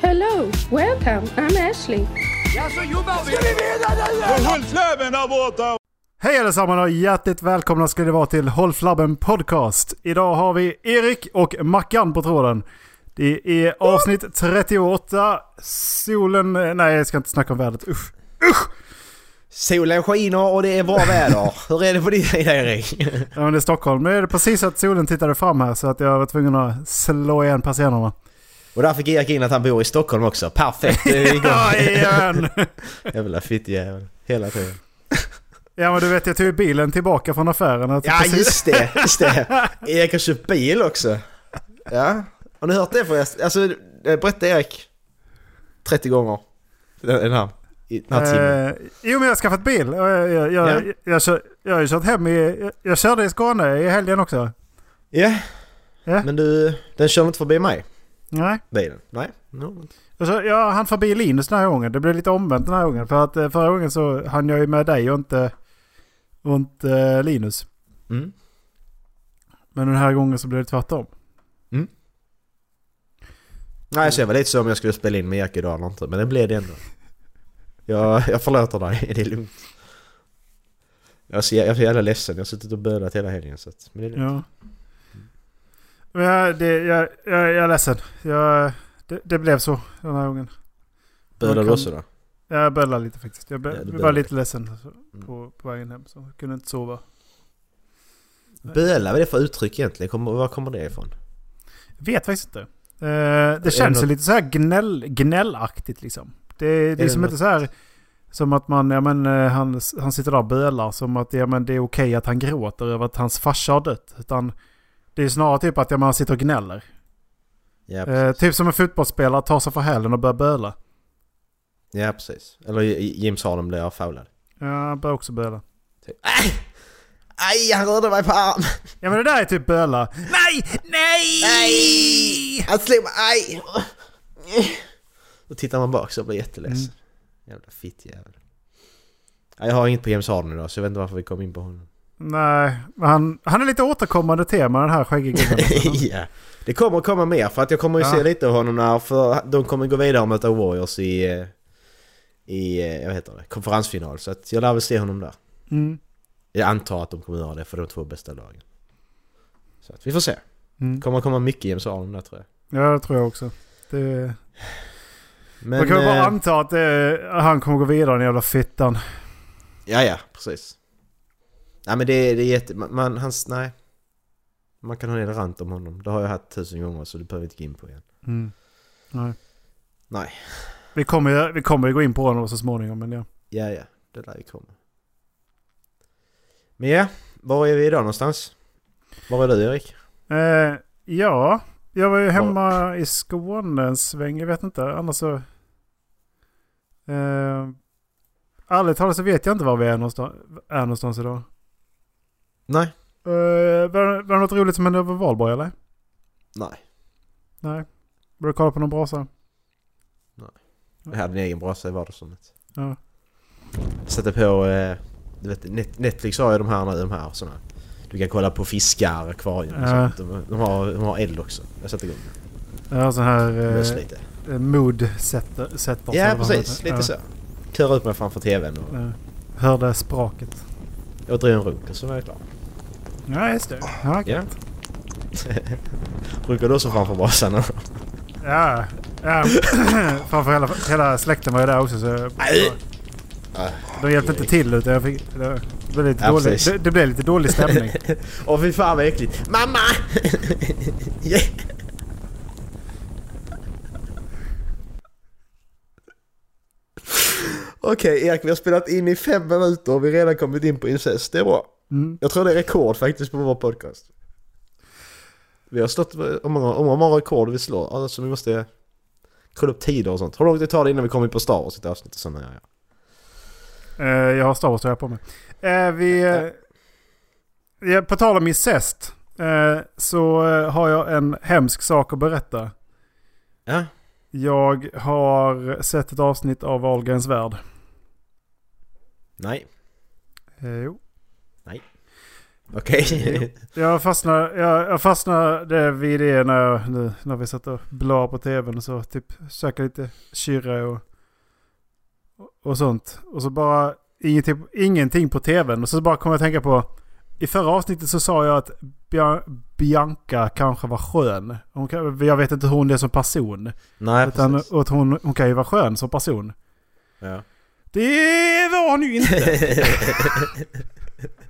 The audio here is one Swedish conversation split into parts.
Hello, welcome, I'm Ashley. Hej allesammans och hjärtligt välkomna ska det vara till Håll Flabben Podcast. Idag har vi Erik och Mackan på tråden. Det är avsnitt 38. Solen... Nej, jag ska inte snacka om vädret. Usch. Usch! Solen skiner och det är bra väder. Hur är det på din sida Erik? Ja, men det är Stockholm. Nu är det precis att solen tittade fram här så att jag var tvungen att slå igen persiennerna. Och där fick Erik in att han bor i Stockholm också. Perfekt! Det är igång. Jajamän! Jävla fittjävel. Hela tiden. Ja men du vet jag tog bilen tillbaka från affären. Ja precis- just det, just det. Erik har köpt bil också. Ja. Har ni hört det förresten? Alltså, berätta Erik. 30 gånger. Den här, den här timmen. Eh, jo men jag har skaffat bil. Jag, jag, jag, Ja. jag, jag, jag har ju kört hem i... Jag, jag körde i Skåne i helgen också. Ja. Ja. Men du, den kör inte förbi mig? Nej. Bilen? Nej? No. Och så, jag hann förbi Linus den här gången. Det blev lite omvänt den här gången. För att eh, förra gången så hann jag ju med dig och inte, och inte eh, Linus. Mm. Men den här gången så blev det tvärtom. Nej, så jag var lite så om jag skulle spela in med Erik idag eller inte, men det blev det ändå. Jag, jag förlåter dig, det är lugnt. Jag är så, jag är så jävla ledsen, jag har suttit och bölat hela helgen så att, men det är lugnt. Ja. Men jag, det, jag, jag, jag är ledsen. Jag, det, det blev så den här gången. Bölar man du också då? Jag bölade lite faktiskt. Jag blev, Ja, bölade bara lite. ledsen alltså, på, på vägen hem. Så jag kunde inte sova. Böla, vad är det för uttryck egentligen? Kommer, var kommer det ifrån? Vet faktiskt inte. Eh, det känns ju lite så här gnäll, gnällaktigt liksom. Det, det är, det som något- inte så här... Som att man, ja men eh, han, han sitter där och bölar. Som att ja, men det är okej att han gråter över att hans farsa har dött. Utan det är snarare typ att man sitter och gnäller. Ja, Eh, typ som en fotbollsspelare tar sig för hälen och börjar böla. Ja, precis. Eller James Harden blir foulad. Ja, han börjar också böla. Typ. Aj! Aj, han rörde mig på armen! Ja men det där är typ böla. Nej! Nej! Nej! Han slog mig, aj! Då tittar man bak så blir jätteledsen. Mm. Jävla fittjävel. Ja, Jag har inget på James Harden idag så jag vet inte varför vi kom in på honom. Nej, han, han är lite återkommande tema den här skäggige gubben. ja. Det kommer komma mer för att jag kommer ju Ja. se lite av honom när för de kommer gå vidare och möta Warriors i, eh, i eh, vad heter det, konferensfinal. Så att jag lär väl se honom där. Mm. Jag antar att de kommer göra det för de två bästa lagen. Så att vi får se. Mm. Kommer komma mycket James Harden där tror jag. Ja, det tror jag också. Det, Men, man kan väl bara eh, anta att det, han kommer gå vidare den jävla fittan. Ja, ja, precis. Nej men det, det är jätte... Man, hans, nej. Man kan ha en rant om honom. Det har jag haft tusen gånger så det behöver vi inte gå in på igen. Mm. Nej. Nej. Vi kommer, ju- vi kommer gå in på honom så småningom men ja. Ja, ja. Det lär ju komma. Men ja, var är vi idag någonstans? Var är du Erik? Eh, ja, jag var ju hemma i Skåne en sväng. Jag vet inte. Annars så... Eh, ärligt talat så vet jag inte var vi är någonstans, är någonstans idag. Nej. Eh, var, var det något roligt som hände över valborg eller? Nej. Nej. Var du kolla på någon brasa? Jag hade en egen brasa i vardagsrummet. Ja. Sätter på... Eh, du vet, Net- Netflix har ju de här nu, de här såna. Du kan kolla på fiskar, akvarium och Ja. sånt. De, de, har, de har eld också. Jag sätter igång. Jag har sån här eh, lite. eh, mood setter. setter Ja precis, lite så. Köra ut mig framför TVn och Ja. Hörde spraket. jag drar en runk och så var jag klar. Ja just det. Ja. Ja. Runkar du också framför brasan? Ja, ja. Framför hela, hela släkten var ju där också så... De hjälpte inte till utan jag fick... Det blev lite, Ja, dålig, det, det blev lite dålig stämning. Åh fy fan vad äckligt. Mamma! Yeah. Okej Erik, vi har spelat in i fem minuter och vi har redan kommit in på incest. Det är bra. Mm. Jag tror det är rekord faktiskt på vår podcast. Vi har stått... Hur många, hur många rekord vi slår? Alltså vi måste kolla upp tider och sånt. Hur långt det tar det innan vi kommer in på Star Wars i ett avsnitt och här, ja. Eh, jag har Star Wars jag på mig. Eh, vi... eh, ja, på tal om incest. eh, så har jag en hemsk sak att berätta. Ja. Jag har sett ett avsnitt av Ahlgrens värld. Nej. Jo. Okej. Jag fastnade, jag, jag fastnade vid det när, nu, när vi satt och bla på tvn och så. Typ söka lite kyrre och, och sånt. Och så bara ingenting, ingenting på tvn. Och så bara kom jag att tänka på. I förra avsnittet så sa jag att Bia- Bianca kanske var skön. Hon kan, jag vet inte hur hon är som person. Nej Utan precis. att hon, hon kan ju vara skön som person. Ja. Det var hon ju inte.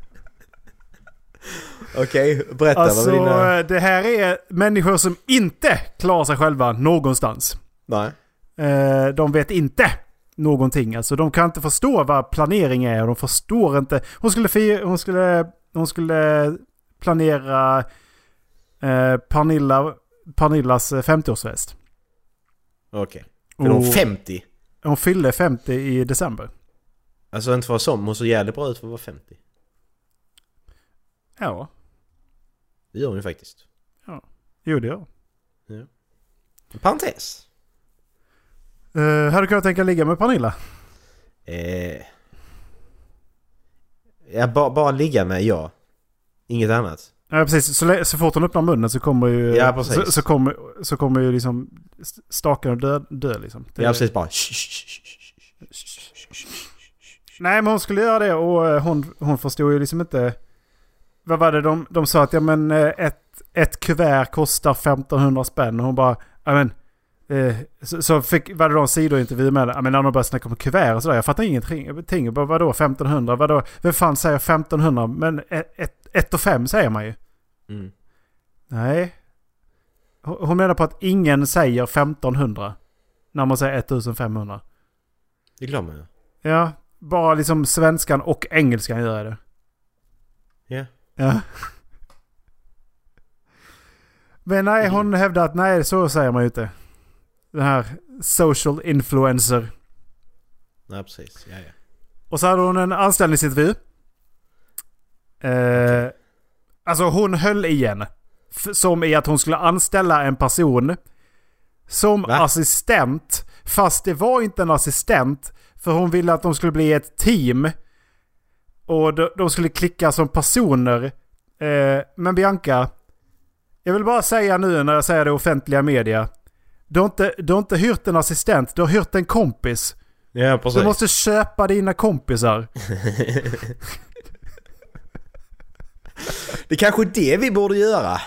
Okej, berätta Alltså vad dina... det här är människor som inte klarar sig själva någonstans. Nej. Eh, de vet inte någonting. Alltså de kan inte förstå vad planering är. och De förstår inte. Hon skulle, hon skulle, hon skulle planera eh, Pernilla, Pernillas eh, 50-årsfest. Okej. Är hon Och 50? hon fyllde 50 i december. Alltså inte för att som, hon såg jävligt bra ut för att vara 50. Ja, Det gör hon ju faktiskt. jo det gör hon. En parentes. eh, Hade du kunnat tänka ligga med Pernilla? Eh... Ja, bara, bara ligga med, ja. Inget annat. Ja precis, så, så fort hon öppnar munnen så kommer ju... Ja, precis. Så, så, kommer, så kommer ju liksom st- staken att dö, dö liksom. Det- Ja precis, bara. Nej men hon skulle göra det och eh, hon, hon förstod ju liksom inte... Vad var det de, de sa att ja men eh, ett, ett kuvert kostar 1500 spänn och hon bara ja men... Eh, så, så fick, var det då en sidointervju med ja men när de började snacka om kuvert och sådär. Jag fattar ingenting. Jag bara vadå 1500? Vadå? Vem fan säger 1500? Men ett, ett, ett och fem säger man ju. Mm. Nej. Hon menar på att ingen säger 1500. När man säger 1500. Det glömmer jag. Ja, bara liksom svenskan och engelskan gör det. Ja. Ja. Men nej, hon hävdar att nej, så säger man ju inte. Den här social influencer. Nej precis, ja ja. Och så hade hon en anställningsintervju. Eh, alltså hon höll igen. Som i att hon skulle anställa en person. Som Va? assistent. Fast det var inte en assistent. För hon ville att de skulle bli ett team. Och de, de skulle klicka som personer. Eh, men Bianca. Jag vill bara säga nu när jag säger det offentliga media. Du har, inte, du har inte hyrt en assistent, du har hyrt en kompis. Ja precis. Du måste köpa dina kompisar. Det är kanske det vi borde göra.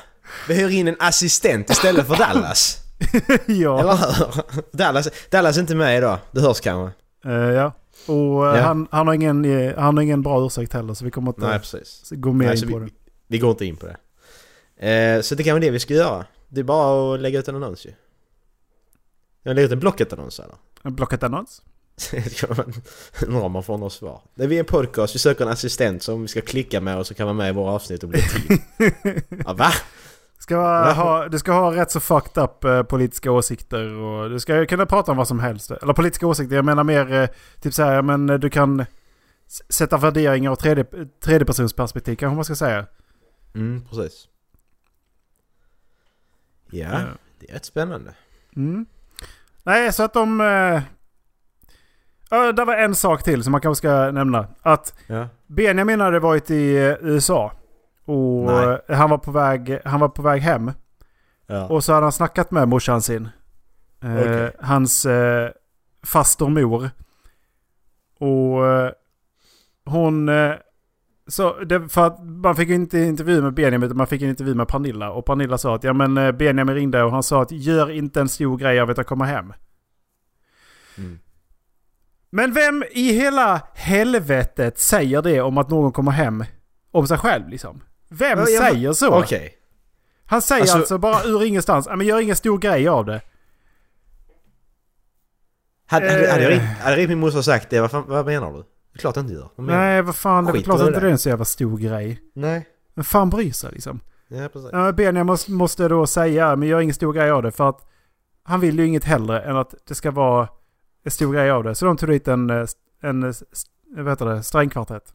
Vi hyr in en assistent istället för Dallas. ja. Eller hur? Dallas, Dallas är inte med idag. Det hörs kanske. Eh, ja. Och eh, Ja. Han, han, har ingen, eh, han har ingen bra ursäkt heller så vi kommer inte Nej precis. gå mer Nej, in på vi, det. vi går inte in på det. Eh, så det kan vara det vi ska göra. Det är bara att lägga ut en annons ju. Jag lägger ut en Blocket-annons eller? En Blocket annons. Undrar om man får något svar. Det är vi en podcast, vi söker en assistent som vi ska klicka med och så kan vara med i våra avsnitt och bli team. ja, va? Ska ha, du ska ha rätt så fucked up eh, politiska åsikter och du ska kunna prata om vad som helst. Eller politiska åsikter, jag menar mer eh, typ så här, men eh, du kan sätta värderingar och tredje, tredjepersonsperspektiv kanske man ska säga. Mm, precis. Ja, Ja. det är rätt spännande. Mm. Nej, så att de... Eh, ja, det var en sak till som man kanske ska nämna. Att Ja. Benjamin hade varit i eh, USA. Och Nej. han var, på väg, han var på väg hem. Ja. Och så hade han snackat med morsan sin. Eh. Hans eh, faster mor. Och eh, hon eh, Så det, för att man fick ju inte intervju med Benjamin utan man fick en intervju med Pernilla. Och Pernilla sa att ja men eh, Benjamin ringde och han sa att gör inte en stor grej av att jag kommer hem. Mm. Men vem i hela helvetet säger det om att någon kommer hem om sig själv liksom? Vem Ja, ja, men- säger så? Okej. Han säger alltså, Alltså- bara ur ingenstans, men gör ingen stor grej av det. Hade, hade, hade, jag Eh. ringt, hade jag ringt min morsa och sagt det, vad, fan, vad menar du? Det är klart jag inte gör. Nej vad fan, det är klart inte det är en så jävla stor grej. Nej. Men fan bryr sig liksom. Ja, precis. Benjamin måste, måste då säga, men gör ingen stor grej av det för att han vill ju inget hellre än att det ska vara en stor grej av det. Så de tog dit en, eh, en, eh, vad heter det, strängkvartett.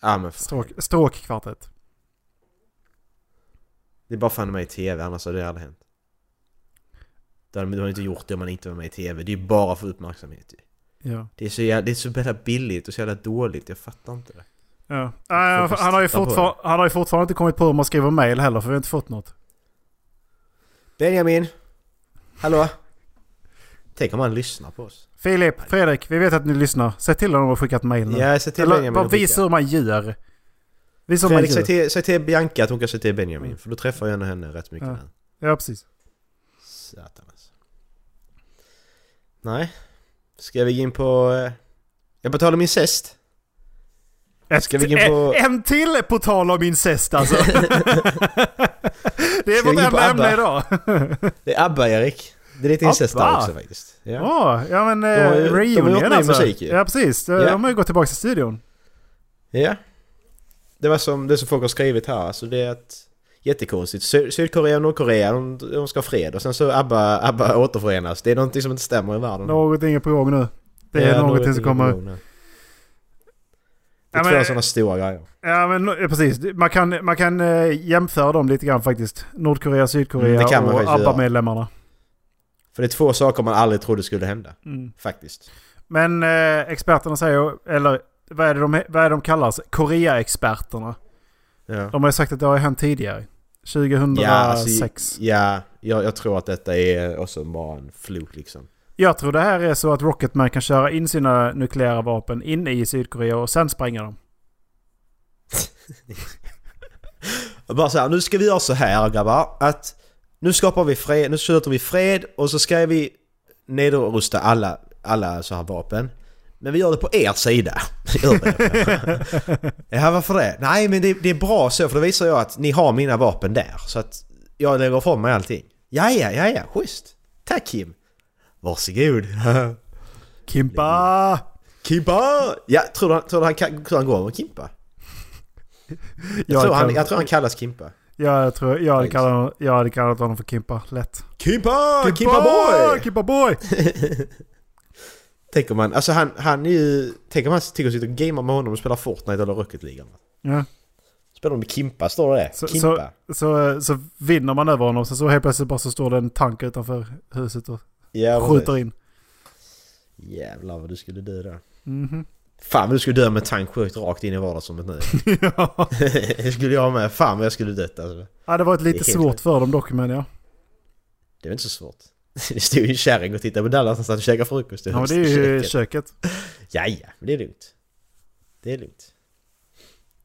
Ja men. Stråk, stråkkvartett. Det är bara fan med i TV, annars hade det aldrig hänt. Hade man inte gjort det om man inte var med i TV. Det är ju bara för uppmärksamhet ju. Ja. Det är så jävla, det är så jävla billigt och så jävla dåligt, jag fattar inte det. ja. Nej, han, har ju fortfar- han har ju fortfarande inte kommit på hur man skriver mail heller för vi har inte fått något. Benjamin! Hallå? Tänk om han lyssnar på oss. Filip, Fredrik, vi vet att ni lyssnar. Säg till honom att skicka ett mail nu. Ja, säg till Eller Benjamin bara visa hur man gör. Hur man Fredrik, säg till, säg till Bianca att hon kan säga till Benjamin, för då träffar jag henne rätt mycket Ja. nu. Ja, precis. Satan alltså. Nej. Ska vi gå in på... eh, Jag på tal om incest. Ett, Ska vi gå in på- en, en till på tal om incest alltså. det är vi vårt enda ämne idag. Det är ABBA Erik. Det är lite incest där också faktiskt. Ja. Ja, ja men eh, de har reunion ny alltså. musik ju. Ja precis, De- Ja. de har ju gått tillbaka till studion. ja. Det var som det som folk har skrivit här, alltså det är att... Jättekonstigt. Sy- Sydkorea och Nordkorea, de, de ska ha fred och sen så ABBA, ABBA återförenas. Det är någonting som inte stämmer i världen. Någonting är på gång nu. Det är Ja, någonting som kommer... gång. Det är Ja, två sådana stora grejer. Ja men ja, precis, man kan, man kan eh, jämföra dem lite grann faktiskt. Nordkorea, Sydkorea Mm, och. ABBA-medlemmarna. För det är två saker man aldrig trodde skulle hända. Mm. Faktiskt. Men... Men eh, experterna säger, eller vad är det de, vad är de kallas? Korea-experterna. Ja. De har ju sagt att det har hänt tidigare. 2006. Ja, alltså, ja jag, jag tror att detta är också bara en fluk liksom. Jag tror det här är så att Rocketman kan köra in sina nukleära vapen inne i Sydkorea och sen spränga dem. Bara så här, nu ska vi göra så här grabbar, att nu skapar vi fred, nu sluter vi fred och så ska vi nedrusta alla, alla så här vapen. Men vi gör det på er sida. Ja, varför det? Nej, men det, det är bra så för då visar jag att ni har mina vapen där. Så att jag lägger ifrån mig allting. Ja, ja, ja, ja, schysst. Tack Kim. Varsågod. Kimpa! Kimpa! Ja, tror du, tror du han, tror han går med Kimpa? Jag, tror han, jag tror han kallas Kimpa. Ja, jag tror jag hade kallat, jag hade kallat honom för Kimpa. Lätt. Kimpa! Kimpa boy! Kimpa boy! Tänk om man, alltså han, han är ju... Tänk om han tycker att sitta och gamea med honom och spela Fortnite eller Rocket League. Ja. Spelar de med Kimpa, står det det? Så, så, Kimpa. så, så vinner man över honom. Sen så helt plötsligt bara så står det en tank utanför huset och Ja, skjuter in. Jävlar vad du skulle dö där. Mhm. Fan vad du skulle dö med tank skjut rakt in i vardagsrummet nu. ja. det skulle jag med. Fan vad jag skulle dött alltså. ja, det var Det lite svårt för dem dock men ja. Det var inte så svårt. Det stod ju en kärring och tittade på Dallas som satt och käkade frukost. Ja det är ju köket. Ja, ja, det är lugnt. Det är lugnt.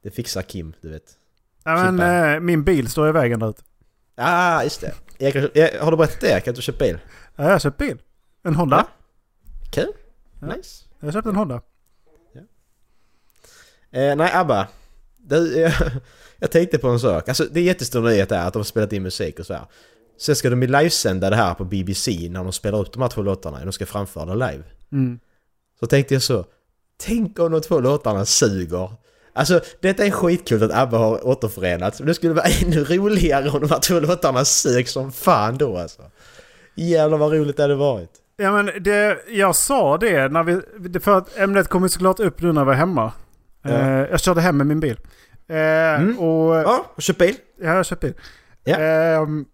Det fixar Kim, du vet. Ja, men eh, min bil står i vägen där ute. Ah, just det. Erik, har- har du berättat det? Att du köpt bil? Ja, jag har köpt bil. En Honda. Ja. Kul. Ja. Nice. Jag har köpt en Honda. Eh, nej, ABBA. Det, jag, jag tänkte på en sak. Alltså det är jättestor nyhet där att de har spelat in musik och så här. Sen ska de ju livesända det här på BBC när de spelar upp de här två låtarna. De ska framföra det live. Mm. Så tänkte jag så. Tänk om de två låtarna suger. Alltså detta är skitkul att ABBA har återförenats. Men det skulle vara ännu roligare om de här två låtarna sög som fan då alltså. Jävlar vad roligt det hade varit. Ja men det, jag sa det när vi... För att ämnet kom ju såklart upp nu när vi var hemma. Ja. Eh, jag körde hem med min bil. Eh, Och... Ja, och köp bil. Ja, jag har köpt bil. Ja. Ehm,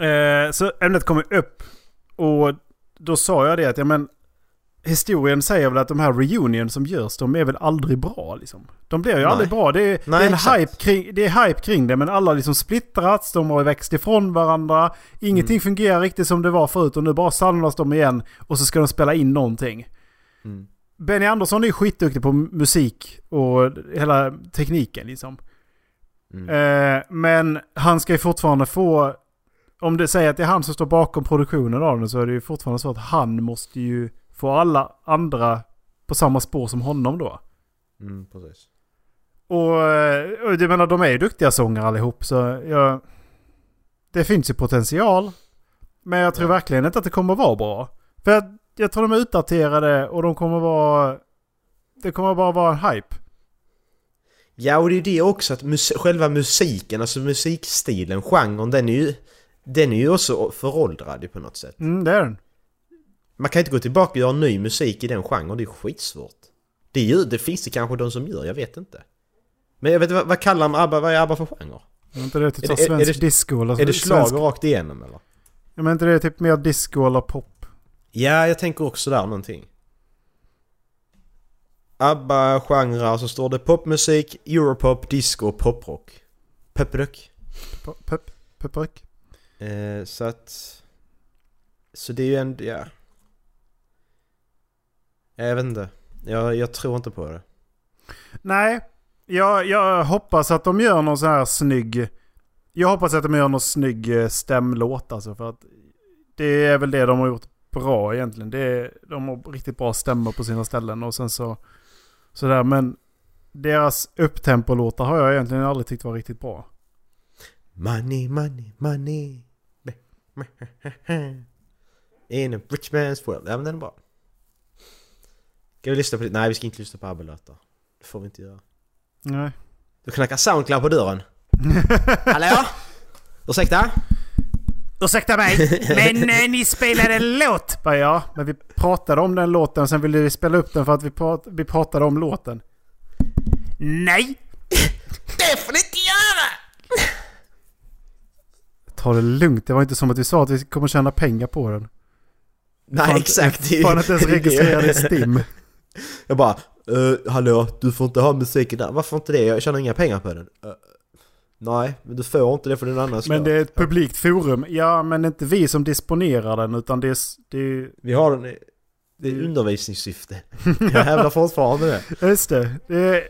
eh, så ämnet kom ju upp. Och då sa jag det att, ja men... Historien säger väl att de här reunion som görs, de är väl aldrig bra liksom. De blir ju Nej. aldrig bra. Det är, Nej, det, är en exakt. hype kring, det är hype kring det, men alla har liksom splittrats, de har växt ifrån varandra. Ingenting Mm. fungerar riktigt som det var förut och nu bara samlas de igen och så ska de spela in någonting. Mm. Benny Andersson är skitduktig på musik och hela tekniken liksom. Mm. Eh, men han ska ju fortfarande få... Om det säger att det är han som står bakom produktionen av den så är det ju fortfarande så att han måste ju få alla andra på samma spår som honom då. Mm, precis. Och, eh, och jag menar, de är ju duktiga sångare allihop så jag... Det finns ju potential. Men jag tror verkligen inte att det kommer vara bra. För jag, jag tror de är utdaterade och de kommer vara... Det kommer bara vara en hype. Ja, och det är det också att mus- själva musiken, alltså musikstilen, genren, den är ju... Den är ju också föråldrad på något sätt. Mm, det är den. Man kan inte gå tillbaka och göra ny musik i den genren, det är skitsvårt. Det, är ju, det finns det kanske de som gör, jag vet inte. Men jag vet vad, vad kallar man ABBA, vad är ABBA för genre? Är inte det typ Är det- är svensk det- disco eller Är det svensk- slag rakt igenom eller? Ja, men inte det är typ mer disco eller pop? Ja, jag tänker också där någonting. ABBA, genrer, så står det popmusik, europop, disco och poprock. Pepprock. Pop- Pep, peppark? Eh, så att... Så det är ju ändå, ja... Jag vet inte. Jag, jag tror inte på det. Nej, jag, jag hoppas att de gör någon sån här snygg... Jag hoppas att de gör någon snygg eh, stämlåt alltså för att det är väl det de har gjort bra egentligen. Det är, de har riktigt bra stämmor på sina ställen och sen så... Sådär men deras upptempo-låtar har jag egentligen aldrig tyckt var riktigt bra. Money, money, money. In a rich man's world. Ja men den är bra. Ska vi lyssna på det? Nej vi ska inte lyssna på ABBA-låtar. Det får vi inte göra. Nej. Du knackar Soundcloud på dörren. Hallå? Ursäkta? Ursäkta mig, men eh, ni spelade en låt! Bara, ja, men vi pratade om den låten sen ville vi spela upp den för att vi, prat, vi pratade om låten. Nej! Det får ni inte göra! Ta det lugnt, det var inte som att vi sa att vi kommer tjäna pengar på den. Nej Fan, exakt. Fan inte ens det är det. registrerad i Stim. Jag bara uh, Hallå, du får inte ha musiken där. Varför inte det? Jag tjänar inga pengar på den. "Eh, nej, men du får inte det för den annan. Men det är ett publikt forum. Ja, men det är inte vi som disponerar den utan det är... Det är Vi har den i... Det är undervisningssyfte. Jag hävdar fortfarande det. just det. Det är,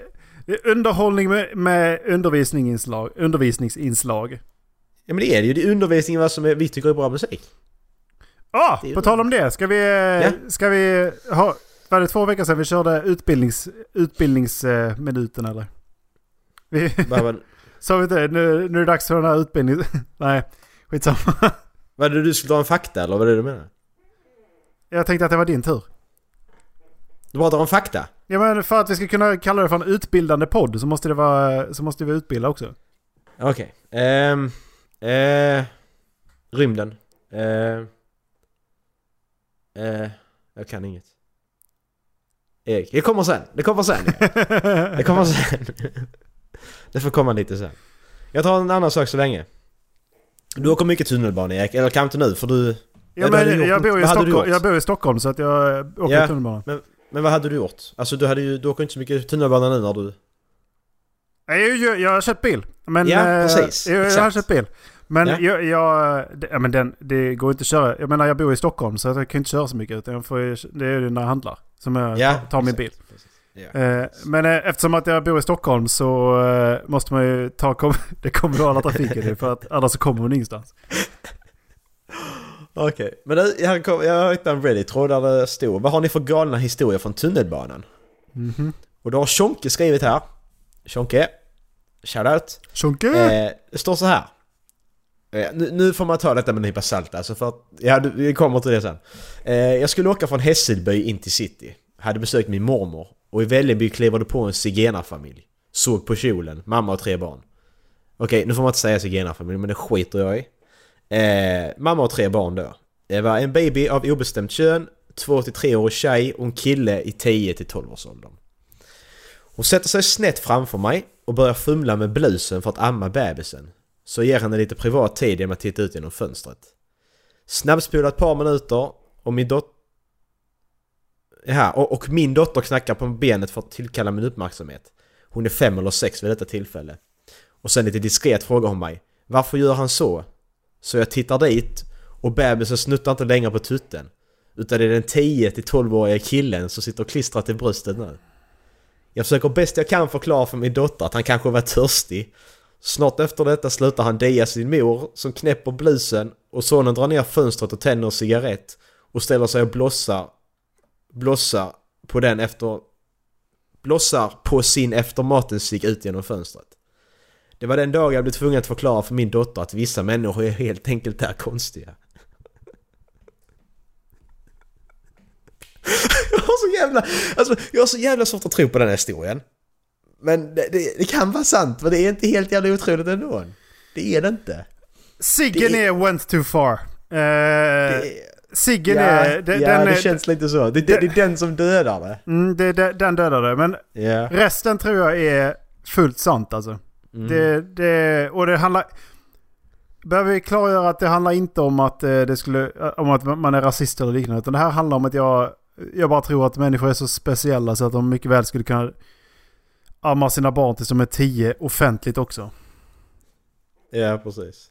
det är underhållning med, med undervisningsinslag, undervisningsinslag. Ja men det är det ju. Det är undervisning vad som vi tycker är bra musik. Ah, Det är på tal om det. Ska vi... Ja. Ska vi ha... Var det två veckor sedan vi körde utbildnings, utbildningsminuten eller? Vi, sa vi inte det? Nu, nu är det dags för den här utbildningen. Nej, skitsamma. var det du skulle dra en fakta eller vad är det du menar? Jag tänkte att det var din tur. Du bara drar en fakta? Ja men för att vi ska kunna kalla det för en utbildande podd så måste det vara... Så måste vi utbilda också. Okej. Ehm... eh, rymden. Eh, eh, jag kan inget. Erik, det kommer sen. Det kommer sen. Det kommer sen. Det får komma lite sen. Jag tar en annan sak så länge. Du åker mycket tunnelbana Erik, eller kanske inte nu för du... Ja, du men gjort jag, bor i du Stockholm, jag bor i Stockholm så att jag åker Ja. tunnelbana. Men, men vad hade du gjort? Alltså du hade ju, du åker inte så mycket tunnelbana nu när du... Nej, Jag, jag, jag har köpt bil. Men, Ja, eh, precis. Jag, jag har Exakt. köpt bil. Men, Ja. jag, jag, det, ja, men den, det går inte att köra. Jag menar jag bor i Stockholm så jag kan inte köra så mycket. Utan jag får, det är ju när jag handlar som jag Ja, tar, tar min bil. precis. Ja. Eh, men eh, eftersom att jag bor i Stockholm så eh, måste man ju ta kom, det kommunala trafiken nu, för att annars så kommer man ingenstans. Okej, men du, jag, kom, jag hittade en Reddit-tråd där det stod Vad har ni för galna historier från tunnelbanan? Mhm. Och då har Tjonke skrivit här Tjonke Shoutout Tjonke! Det står så här Eh, nu, nu får man ta detta med en nypa salt alltså för att Ja, vi kommer till det sen eh, Jag skulle åka från Hässelby in till city Hade besökt min mormor Och i Vällingby klev det på en zigenarfamilj Såg på kjolen, mamma och tre barn Okej, nu får man inte säga zigenarfamilj men det skiter jag i Eh, mamma och tre barn då. Det var en baby av obestämt kön, 2-3 årig tjej och en kille i 10-12 års åldern. Hon sätter sig snett framför mig och börjar fumla med blusen för att amma bebisen. Så jag ger henne lite privat tid genom att titta ut genom fönstret. Snabbspola ett par minuter och min dotter... Ja, och, och min dotter knackar på benet för att tillkalla min uppmärksamhet. Hon är fem eller sex vid detta tillfälle. Och sen lite diskret frågar hon mig Varför gör han så? Så jag tittar dit och bebisen snuttar inte längre på tutten. Utan det är den 10-12-åriga killen som sitter klistrat till bröstet nu. Jag försöker bäst jag kan förklara för min dotter att han kanske var törstig. Snart efter detta slutar han dia sin mor som knäpper blusen och sonen drar ner fönstret och tänder en cigarett och ställer sig och blossar, blossar på den efter... Blossar på sin efter maten sig ut genom fönstret. Det var den dag jag blev tvungen att förklara för min dotter att vissa människor är helt enkelt är konstiga. jag har så jävla... Alltså, jag har så jävla svårt att tro på den här historien. Men det, det, det kan vara sant, men det är inte helt jävla otroligt ändå. Det är det inte. Siggen Det är went too far. Det är, Siggen ja, är... Den, ja den det är känns lite så. Det, det, det är den som dödar det. mm, det, det, den dödade. Men Ja. resten tror jag är fullt sant alltså. Mm. Det, det, och det handlar... Behöver vi klargöra att det handlar inte om att eh, det skulle... Om att man är rasist eller liknande. Utan det här handlar om att jag... Jag bara tror att människor är så speciella så att de mycket väl skulle kunna amma sina barn till som är tio offentligt också. Ja, precis.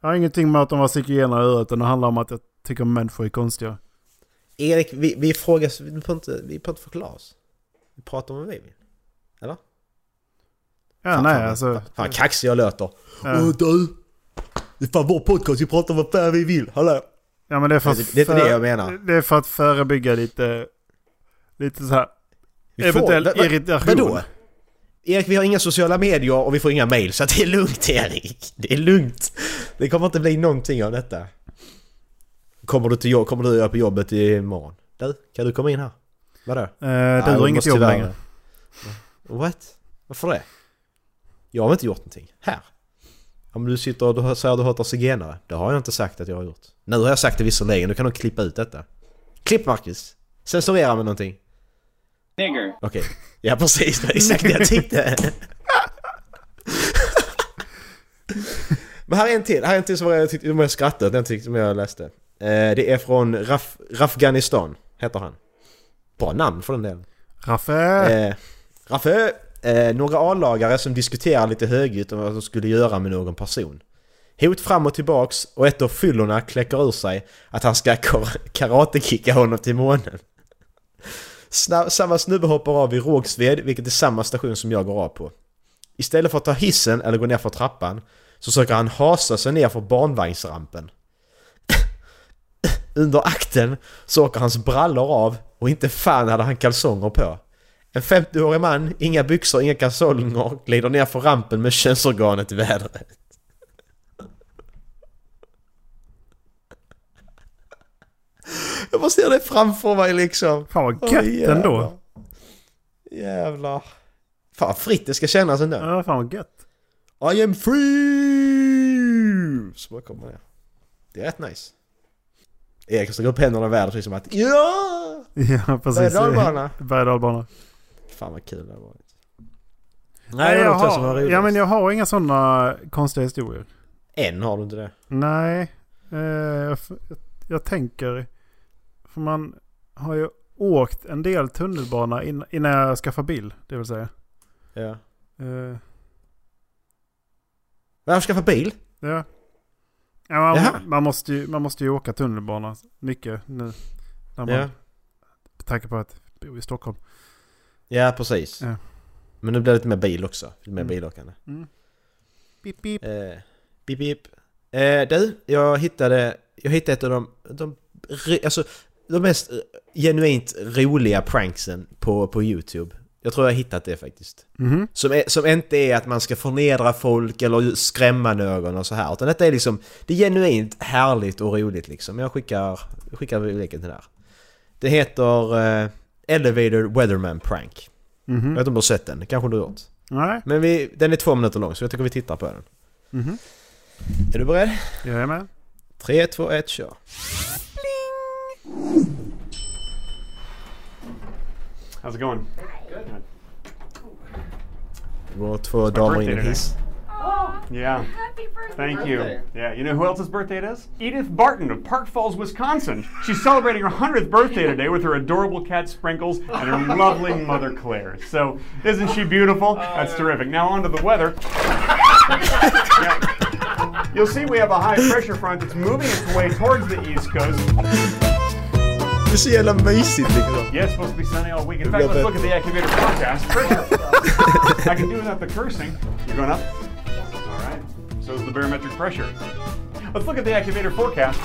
Jag har ingenting med att de har zigenare i örat utan det handlar om att jag tycker människor är konstiga. Erik, vi, vi frågar... Vi får inte, vi får inte förklara oss. Vi pratar om vad vi vill. Eller? Ja, Fan, nej fan, alltså. Fan kaxig jag låter. Ja. Åh du! Det är fan vår podcast, vi pratar om vad fan vi vill. Hallå! Ja men det är för Det- att... det är inte för- det jag menar. Det är för att förebygga lite... Lite så här... Eventuell irritation. Vadå? Erik, vi har inga sociala medier och vi får inga mail, så det är lugnt Erik. Det är lugnt. Det kommer inte bli någonting av detta. Kommer du till kommer du göra på jobbet imorgon? Du, kan du komma in här? Vadå? Eh, du har inget jobb längre. What? Varför det? Jag har inte gjort någonting. Här. Om du sitter och du säger att du hatar zigenare. Det har jag inte sagt att jag har gjort. Nu har jag sagt det visserligen, du kan nog klippa ut detta. Klipp Marcus! Censurera med någonting. Nigger. Okej. Ja precis, det var exakt det jag tyckte. Men här är en till, här är en till som jag tyckte, som jag skrattade, den tyckte som jag läste. Eh, det är från Raf, Rafghanistan, heter han. Bra namn för den delen. Raffe! Eh, Raffe! Eh, några A-lagare som diskuterar lite högljutt om vad de skulle göra med någon person. Hot fram och tillbaks och ett av fyllorna kläcker ur sig att han ska kar- karatekicka honom till månen. Samma snubbe hoppar av i Rågsved, vilket är samma station som jag går av på. Istället för att ta hissen eller gå ner för trappan så söker han hasa sig ner för barnvagnsrampen. Under akten så åker hans brallor av och inte fan hade han kalsonger på. En 50-årig man, inga byxor, inga kalsonger, glider ner för rampen med könsorganet i vädret. Jag bara ser det framför mig liksom. Fan vad gött jävlar. ändå. Jävlar. Fan fritt det ska kännas ändå. Ja, fan vad gött. I am free! Så bara kommer det. Det är rätt nice. Erik sträcker upp händerna i vädret liksom att ja! Ja, precis. Berg och dalbana. Berg och dalbana. Fan vad kul det har varit. Nej, jag som har, ja, men jag har inga sådana konstiga historier. Än har du inte det? Nej. Eh, jag, jag tänker... För man har ju åkt en del tunnelbana in, innan jag skaffade bil. Det vill säga. Ja. Eh, Varför skaffa bil? ja. Ja, man, Jaha. man, måste ju, man måste ju åka tunnelbana mycket nu. När man, Ja. Med tanke på att jag bor i Stockholm. Ja, precis. Ja. Men nu blir det lite mer bil också. Lite mer Mm. bilåkande. Pip, pip. Eh, bip, bip. Eh, du, jag hittade, jag hittade ett av de, de, alltså, de mest eh, genuint roliga pranksen på, på YouTube. Jag tror jag har hittat det faktiskt. Mhm. Som, är, som inte är att man ska förnedra folk eller skrämma någon och så här. Utan detta är liksom, det är genuint härligt och roligt liksom. Jag skickar, jag skickar länken till det här. Det heter eh, Elevator Weatherman Prank. Mhm. Jag vet inte om du har sett den, kanske du har gjort. Nej. Men vi, den är två minuter lång så jag tycker vi tittar på den. Mhm. Är du beredd? Jag är med. 3, 2, 1, kör. How's it going? Det går två damer in i en hiss. Yeah. Thank you. Yeah, you know who else's birthday it is? Edith Barton of Park Falls, Wisconsin. She's celebrating her 100th birthday today with her adorable cat Sprinkles and her lovely mother Claire. So, isn't she beautiful? That's oh, terrific. Now, on to the weather. Yeah. You'll see we have a high pressure front that's moving its way towards the east coast. Är så jävla mysigt liksom. Yeah, it's supposed to be sunny all week. In fact, let's look at the Activator podcast. I can do without the cursing. You're going up? So is the barometric pressure. Let's look at the Activator forecast.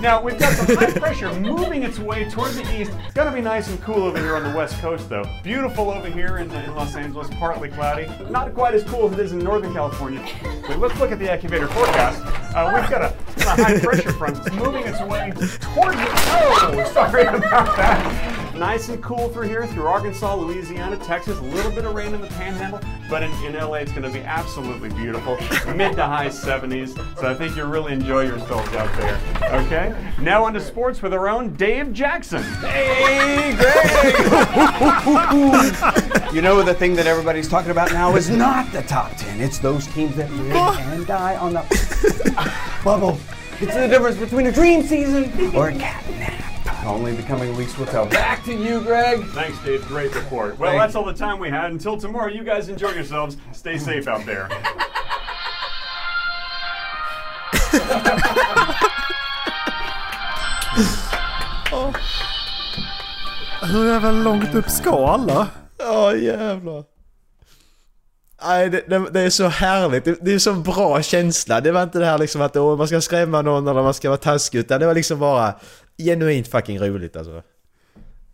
Now, we've got some high pressure moving its way toward the east. It's to be nice and cool over here on the west coast, though. Beautiful over here in, in Los Angeles, partly cloudy. Not quite as cool as it is in Northern California. But let's look at the Activator forecast. Uh, we've got a, a high pressure front that's moving its way toward the. Oh, sorry about that. Nice and cool through here, through Arkansas, Louisiana, Texas. A little bit of rain in the panhandle, but in, in LA it's going to be absolutely beautiful. Mid to high 70s. So I think you'll really enjoy yourselves out there. Okay? Now on to sports with our own Dave Jackson. Hey, Greg! you know the thing that everybody's talking about now is not the top 10. It's those teams that live oh. and die on the bubble. It's the difference between a dream season or a cat nap. Only the coming weeks will tell. Back to you, Greg. Thanks, Dave. Great report. Well, that's all the time we had. Until tomorrow, you guys enjoy yourselves. Stay safe out there. Hur jävla långt upp ska alla? Ja jävlar. Nej, det, det, det är så härligt. Det, det är så bra känsla. Det var inte det här liksom att åh, man ska skrämma någon eller man ska vara taskig. Utan det var liksom bara genuint fucking roligt alltså.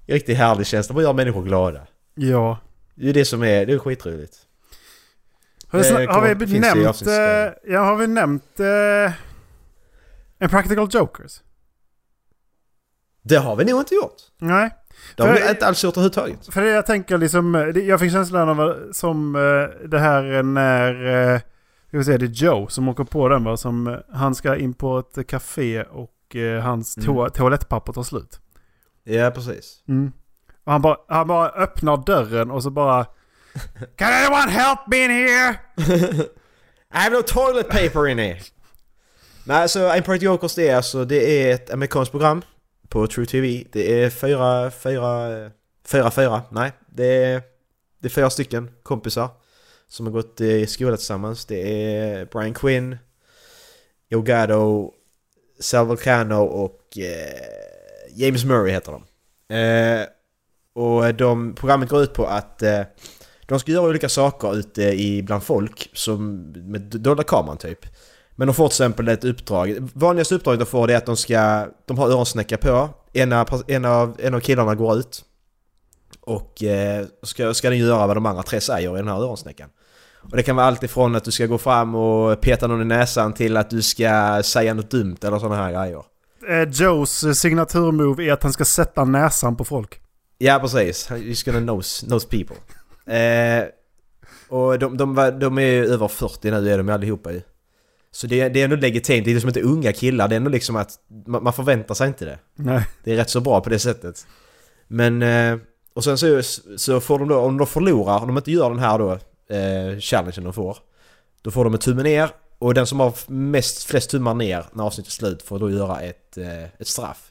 Riktigt härlig känsla. Man gör människor glada. Ja. Det är det som är, det är skitroligt. Har, vi, Det har kommer- vi nämnt... Eh, ja, har vi nämnt... Eh, en Practical Jokers? Det har vi nog inte gjort. Nej. Det har För- vi inte alls gjort överhuvudtaget. För det jag tänker liksom, eh, jag fick känslan av att- som eh, det här är när, eh, jag vill säga det är Joe som åker på den va, som eh, han ska in på ett café och eh, hans Mm. to- toalettpapper tar slut. Ja, precis. Mm. Och han bara, han bara öppnar dörren och så bara Can anyone help me in here? I have no toilet paper in here. Nej, alltså Empire Jokers det är alltså, det är ett amerikanskt program på True TV. Det är fyra, fyra, eh, fyra, fyra, nej. Det är, det är fyra stycken kompisar som har gått i skola tillsammans. Det är Brian Quinn, Joe Gatto, Sal Vulcano och eh, James Murray heter de. Eh, och de, programmet går ut på att eh, de ska göra olika saker ute i bland folk som med dolda kameran typ. Men de får till exempel ett uppdrag. Vanligaste uppdraget de får det är att de ska... De har öronsnäcka på. Ena, en, av, en av killarna går ut. Och eh, ska, ska den göra vad de andra tre säger i den här öronsnäckan. Och det kan vara allt ifrån att du ska gå fram och peta någon i näsan till att du ska säga något dumt eller sådana här grejer. Eh, Joes eh, signaturmove är att han ska sätta näsan på folk. Ja precis, he's gonna nose, nose people. Eh, och de, de, var- de är över 40 nu är de allihopa ju. Så det, det är ändå legitimt, det är liksom inte unga killar, det är ändå liksom att man, man förväntar sig inte det. Nej. Det är rätt så bra på det sättet. Men, eh, och sen så, så får de då, om de förlorar, om de inte gör den här då, eh, challengen de får. Då får de en tumme ner och den som har mest, flest tummar ner när avsnittet är slut får då göra ett, eh, ett straff.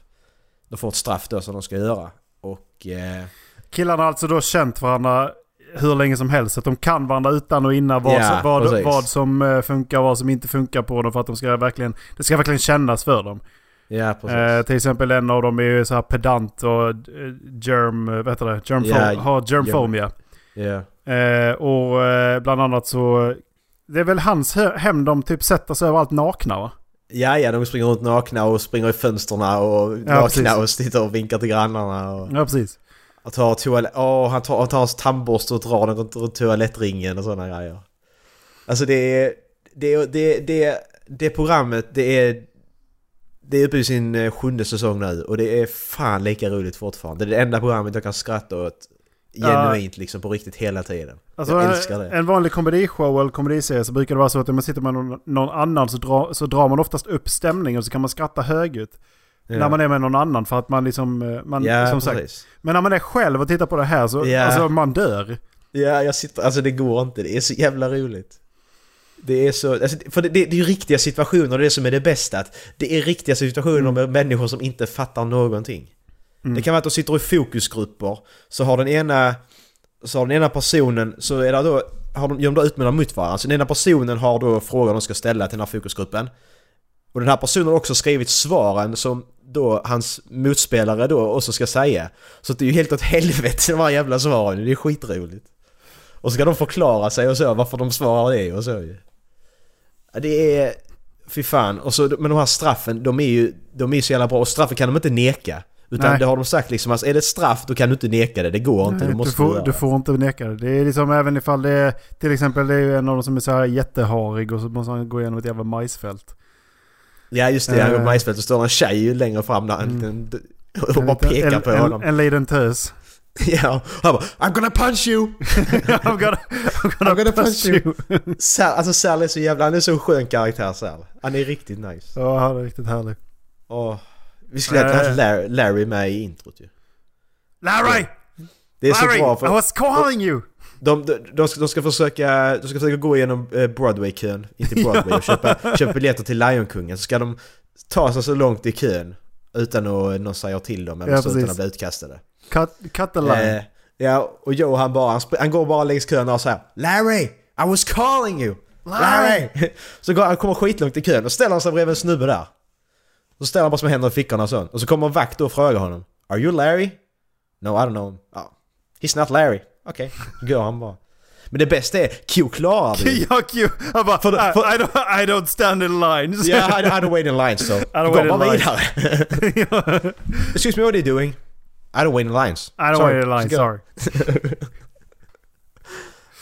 De får ett straff då som de ska göra. Och... Eh, Killarna har alltså då känt varandra hur länge som helst. Så att de kan varandra utan och innan vad, Ja, som, vad, vad som eh, funkar och vad som inte funkar på dem. För att de ska verkligen, det ska verkligen kännas för dem. Ja. Eh, till exempel en av dem är ju så här pedant och eh, germ, vad heter det? Germfo- Ja, har germphobia. Ja. Eh, och eh, bland annat så... Det är väl hans he- hem de typ sätter sig överallt nakna va? Ja, ja, de springer runt nakna och springer i fönstren och Ja, nakna och sitter och vinkar till grannarna. Och, Ja precis. och tar toalett... Åh, han tar, han tar hans tandborste och drar den runt, runt toalettringen och sådana grejer. Alltså det är... Det, det, det, det programmet, det är... Det är uppe i sin eh, sjunde säsong nu och det är fan lika roligt fortfarande. Det är det enda programmet jag kan skratta åt genuint liksom på riktigt hela tiden. Alltså jag en, älskar det. en vanlig komedishow eller komediserie så brukar det vara så att om man sitter med någon, någon annan så, dra, så drar man oftast upp stämningen och så kan man skratta högljutt. Ja. När man är med någon annan för att man liksom... eh, Man, Ja, som sagt. precis. Men när man är själv och tittar på det här så... Ja. Alltså man dör. Ja, jag sitter... Alltså det går inte. Det är så jävla roligt. Det är så... Alltså, för det, det, det är ju riktiga situationer och det är det som är det bästa. Att det är riktiga situationer med människor som inte fattar någonting. Mm. Det kan vara att de sitter i fokusgrupper. Så har den ena... Så har den ena personen... Så är det då... Har de, gör de utmaningar mot varandra. Så den ena personen har då frågor de ska ställa till den här fokusgruppen. Och den här personen har också skrivit svaren som då hans motspelare då också ska säga. Så det är ju helt åt helvete de här jävla svaren. Det är skitroligt. Och så ska de förklara sig och så varför de svarar det och så ju. Ja, det är... Fy fan. Och så, men de här straffen, de är ju de är så jävla bra. Och straffen kan de inte neka. Utan Nej. det har de sagt liksom, alltså, är det ett straff då kan du inte neka det. Det går inte, Nej, du måste du, får, du får inte neka det. Det är liksom även ifall det är... Till exempel det är ju en av dem som är så här jätteharig och så måste han gå igenom ett jävla majsfält. Ja just det, han går Eh. på majsfält och står en tjej ju längre fram där en liten... Och bara En pekar en, på en, honom. En liten tös. Ja, han bara I'm gonna punch you! I'm gonna, I'm gonna, I'm gonna punch punch you. Sal, alltså Sal är så jävla, han är så skön karaktär Sal. Han är riktigt nice. Ja, han är riktigt härlig. Åh. Vi skulle ha haft Eh. Larry, Larry med i introt ju. Larry! Det är så Larry! bra I för was calling you! de, de, de, ska, de, ska försöka, de ska försöka gå igenom eh, Broadway-kön, inte Broadway, och köpa, köpa biljetter till Lejonkungen. Så ska de ta sig så långt i kön utan att någon säger till dem eller Ja, så utan att bli utkastade. Cut, cut the line. Eh, ja, och Joe han bara, han, han går bara längs kön och säger Larry! I was calling you! Larry! Så går, han kommer skitlångt i kön och ställer sig bredvid en snubbe där. Så ställer han bara med händerna i fickorna och sånt. Och så kommer en vakt och frågar honom Are you Larry? No, I don't know. Oh, he's not Larry. Okej, okay. går han bara. Men det bästa är, Q klarar det. Ja, Q. Han bara, För- I, för- I, don't, I don't stand in lines. Ja, I, I don't wait in line so. don't Gå wait in bara line. vidare. Excuse me, what are you doing? I don't wait in lines. I don't Sorry. wait in line, Så gå. sorry.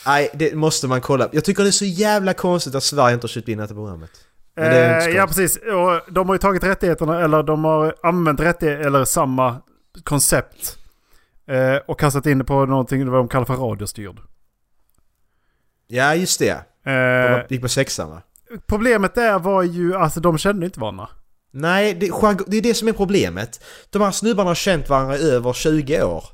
Nej, det måste man kolla. Jag tycker det är så jävla konstigt att Sverige inte har köpt in det här programmet. Eh, ja, precis. Och de har ju tagit rättigheterna, eller de har använt rättigheter, eller samma koncept. Eh, och kastat in det på någonting vad de kallar för radiostyrd. Ja, just det. De Eh, gick på sexan va? problemet där var ju att de kände inte varandra. Nej, det, det är det som är problemet. De här snubbarna har känt varandra i över 20 år.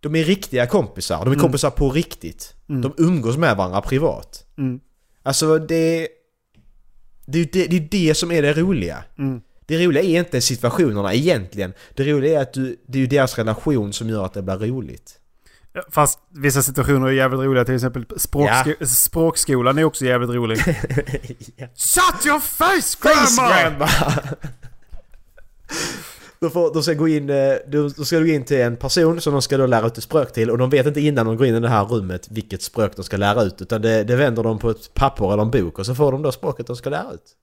De är riktiga kompisar. De är Mm. kompisar på riktigt. De umgås med varandra privat. Mm. Alltså det... Det är ju det, det, är det som är det roliga. Mm. Det roliga är inte situationerna egentligen. Det roliga är att du, det är ju deras relation som gör att det blir roligt. Ja, Fast vissa situationer är jävligt roliga. Till exempel språksko- språkskolan är också jävligt rolig. Shut your face grandma! grandma! De, får, de, ska gå in, eh, de, de ska gå in till en person som de ska då lära ut ett språk till och de vet inte innan de går in i det här rummet vilket språk de ska lära ut utan det, det vänder de på ett papper eller en bok och så får de då språket de ska lära ut.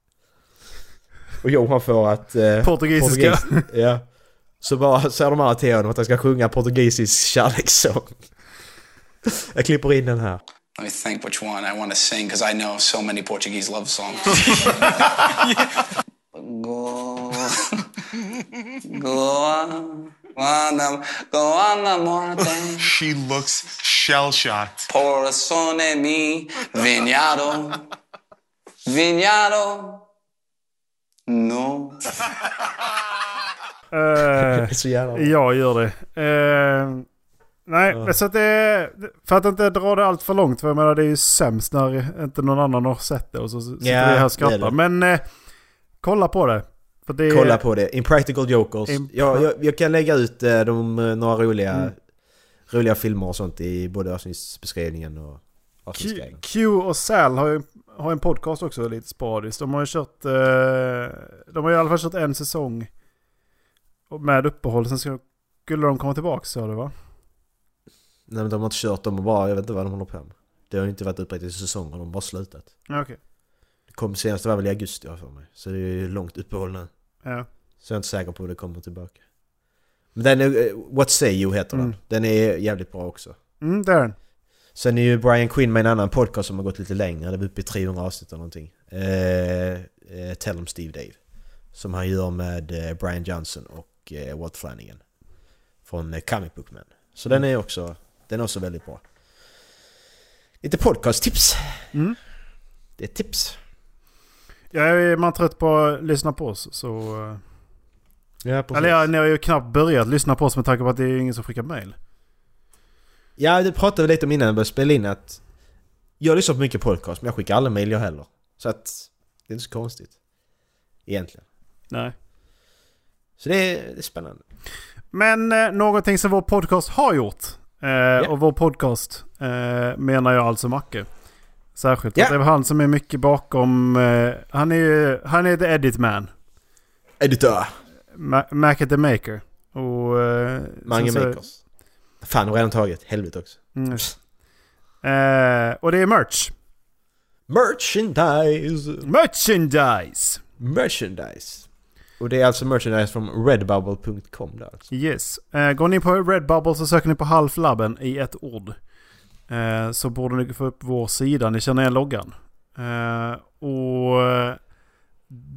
Och Johan får att... Eh, Portugisiska. portugis- ja. Så bara säger de alla till honom att han ska sjunga portugisisk kärlekssång. Jag klipper in den här. Let me think which one I want to sing because I know so many Portuguese love songs. go, go on, Guana- Guana morte, She looks shell shocked. porasone mi, vignado, vignado, no. Eh, så jävla bra. jag gör det. Eh, nej, men så att det... För att inte dra det allt för långt. För jag menar det är ju sämst när inte någon annan har sett det. Och så sitter vi här och skrattar. det. Men eh, kolla på det. Det Kolla på det. Impractical Jokers. Impra- jag, jag, jag kan lägga ut eh, de, eh, några roliga, Mm. roliga filmer och sånt i både avsnittsbeskrivningen och avsnittsguiden. Q och Sal har ju har en podcast också lite sporadiskt. De har ju kört... Eh, de har i alla fall kört en säsong. Med uppehåll. Sen ska, skulle de komma tillbaka sa du va? Nej men de har inte kört dem och bara, jag vet inte vad de håller på med. Det har ju inte varit upprättat i säsonger, de har bara slutat. Okej. Det kom senast var väl i augusti för mig. Så det är ju långt uppehåll nu. Ja. Så jag är inte säker på hur det kommer tillbaka. Men den är, eh, What Say You heter Mm. den. Den är jävligt bra också. Mm, det är den. Sen är ju Brian Quinn med en annan podcast som har gått lite längre. Det är uppe i 300 avsnitt eller någonting. Eh, eh, Tell 'em Steve Dave. Som han gör med eh, Brian Johnson och eh, Walt Flanagan. Från eh, Comic Book Man. Så den är också, den är också väldigt bra. Lite podcast-tips. Mm. Det är tips. Ja, är man trött på att lyssna på oss så... Ja, precis. Eller ja, ni har ju knappt börjat lyssna på oss med tanke på att det är ingen som skickar mail. Ja, det pratade vi lite om innan jag började spela in att jag lyssnar på mycket podcast men jag skickar aldrig mail jag heller. Så att det är inte så konstigt. Egentligen. Nej. Så det är, det är spännande. Men eh, någonting som vår podcast har gjort. Eh, Och vår podcast eh, menar jag alltså Macke. Särskilt. Ja. Det är han som är mycket bakom... Eh, han är ju... Han är the edit man. Editör. Ma- Mac the maker. Och... Eh, Mange så- makers. Fan, har redan tagit. Helvete också. Mm. Eh, och det är merch. Merchandise! Merchandise! Merchandise. Och det är alltså merchandise från redbubble.com där alltså. Yes. Eh, går ni på Redbubble så söker ni på Half-Labben i ett ord. Eh, så borde ni få upp vår sida. Ni känner igen loggan. Eh, och eh,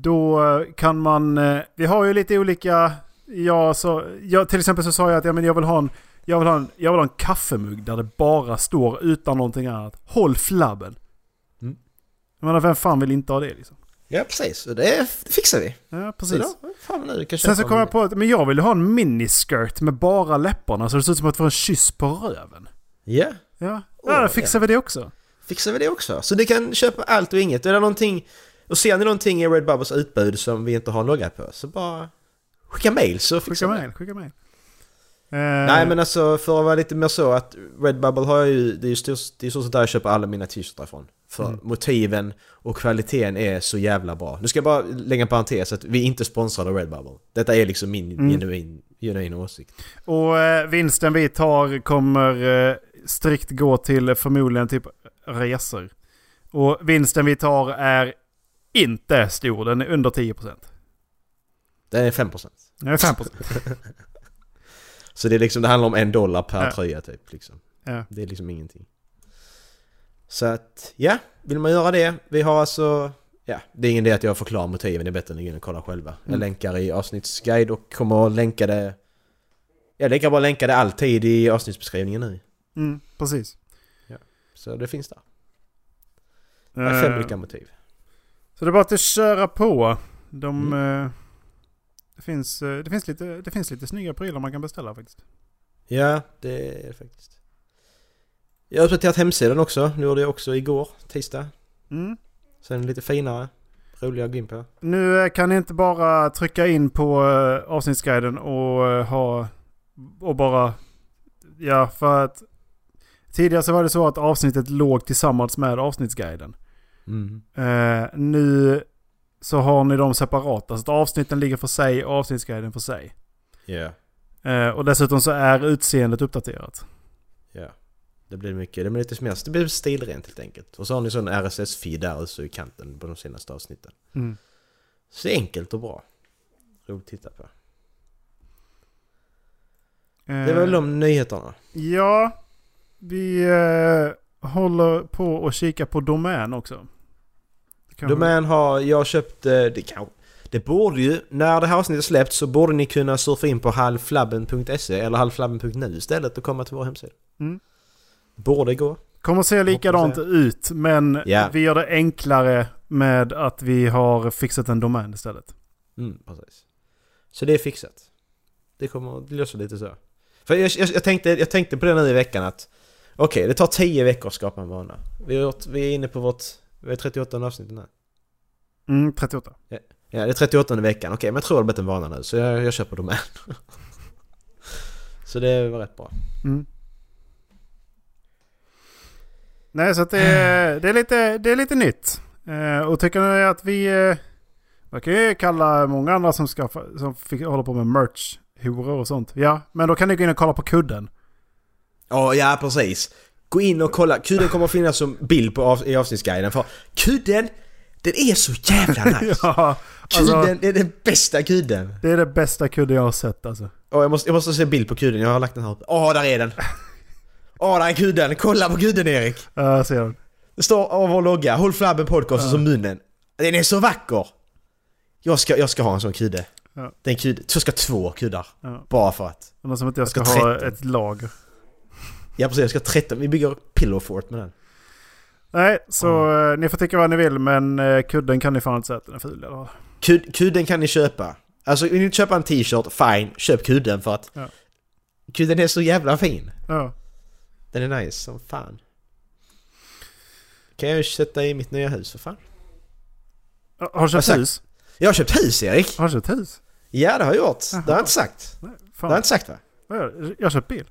då kan man... Eh, vi har ju lite olika... Ja, så, jag, till exempel så sa jag att ja, men jag, vill ha en, jag, vill ha en, jag vill ha en kaffemugg där det bara står utan någonting annat. Håll flabben. Mm. Jag menar, vem fan vill inte ha det liksom? Ja, precis. Och det fixar vi. Ja, Så precis. då, fan nu kan Sen så kom jag på att men jag vill ha en miniskirt med bara läpparna så det ser ut som att få en kyss på röven. Ja, Ja, ja då fixar vi det också. fixar vi det också. Så ni kan köpa allt och inget. Är det någonting... Och ser ni någonting i Redbubbles utbud som vi inte har en logga på så bara skicka mail så fixar Skicka vi mejl, skicka mejl. Nej men alltså för att vara lite mer så att Redbubble har jag ju, det är ju stort- där jag köper alla mina t-shirtar ifrån. För Mm. motiven och kvaliteten är så jävla bra. Nu ska jag bara lägga en parentes att vi är inte sponsrade av Redbubble. Detta är liksom min Mm. genuin, genuina åsikt. Och eh, vinsten vi tar kommer eh, strikt gå till förmodligen typ resor. Och vinsten vi tar är inte stor, den är under 10%. Det är 5%. Den är 5%. Så det är liksom, det handlar om en dollar per Ja. tröja typ. Liksom. Ja. Det är liksom ingenting. Så att, ja, vill man göra det. Vi har alltså, ja, det är ingen idé att jag förklarar motiven, det är bättre att ni går in och kollar själva. Jag Mm. länkar i avsnittsguide och kommer att länka det, jag länkar bara länka det alltid i avsnittsbeskrivningen nu. Mm, precis. Så det finns där. Det är fem Eh, olika motiv. Så det är bara att köra på. De, eh, det, finns, eh, det, finns lite, det finns lite snygga prylar man kan beställa faktiskt. Ja, det är det faktiskt. Jag har uppdaterat hemsidan också, nu gjorde jag också igår, tisdag. Mm. Sen lite finare, roligare att gå in på. Nu kan ni inte bara trycka in på avsnittsguiden och ha och bara ja för att tidigare så var det så att avsnittet låg tillsammans med avsnittsguiden. Mm. Eh, nu så har ni dem separata så att avsnitten ligger för sig och avsnittsguiden för sig. Ja, Eh, och dessutom så är utseendet uppdaterat. ja. Det blir mycket, det blir lite mer, det blir stilrent helt enkelt. Och så har ni sån RSS-feed där så i kanten på de senaste avsnitten. Mm. Så enkelt och bra. Roligt att titta på. Det var väl Eh, de nyheterna. Ja, vi eh, håller på och kika på domän också. Kan vi- Domän har, jag köpt, eh, det kan, det borde ju, när det här avsnittet släppts så borde ni kunna surfa in på halvflabben.se eller halvflabben.nu istället och komma till vår hemsida. Mm. Borde gå. Kommer se likadant ut men Ja. vi gör det enklare med att vi har fixat en domän istället. Mm, precis. Så det är fixat. Det kommer att lösa lite så. För jag, jag, jag, tänkte, jag tänkte på det nu i veckan att Okej, det tar 10 veckor att skapa en vana. Vi, gjort, vi är inne på vårt... Vi är 38 avsnitt nu. Mm, 38. Ja, det är 38 veckan. Okej, men jag tror det har blivit en vana nu. Så jag, jag köper domän. så det var rätt bra. Mm. Nej, så att det, är- det, är lite, det är lite nytt. Eh, och tycker ni att vi... Eh, man kan ju kalla många andra som, ska, som fick, håller på med merch horor och sånt. Ja, men då kan ni gå in och kolla på kudden. Ja, ja precis. Gå in och kolla. Kudden kommer att finnas som bild på av, i avsnittsguiden. För kudden, den är så jävla nice. ja, alltså, Kudden, det är den bästa kudden. det är det bästa kudden jag har sett alltså. Åh, jag, måste, jag måste se bild på kudden, jag har lagt den här uppe. Åh, där är den! Åh, där är kudden! Kolla på kudden Erik! Ja, jag ser den. Det står av vår logga, Håll Flabben Podcast och så munnen. Den är så vacker! Jag ska, jag ska ha en sån kudde. Ja. Den kudde, jag ska ha två kuddar. Ja. Bara för att. Det är som att jag ska, Jag ska ha 13. ett lager. Ja precis, jag ska ha 13. Vi bygger pillow fort med den. Nej, så eh, ni får tycka vad ni vill men eh, kudden kan ni fan inte säga att den är ful eller? Kud, kudden kan ni köpa. Alltså vill ni köpa en t-shirt, fine. Köp kudden för att Ja. kudden är så jävla fin. Ja. Den är nice som fan. Kan jag ju sätta i mitt nya hus för fan. Har du köpt sagt? hus? Jag har köpt hus Erik! Har du köpt hus? Ja det har jag gjort. Det har jag inte sagt. Nej, Det har jag inte sagt va? Jag har köpt bil.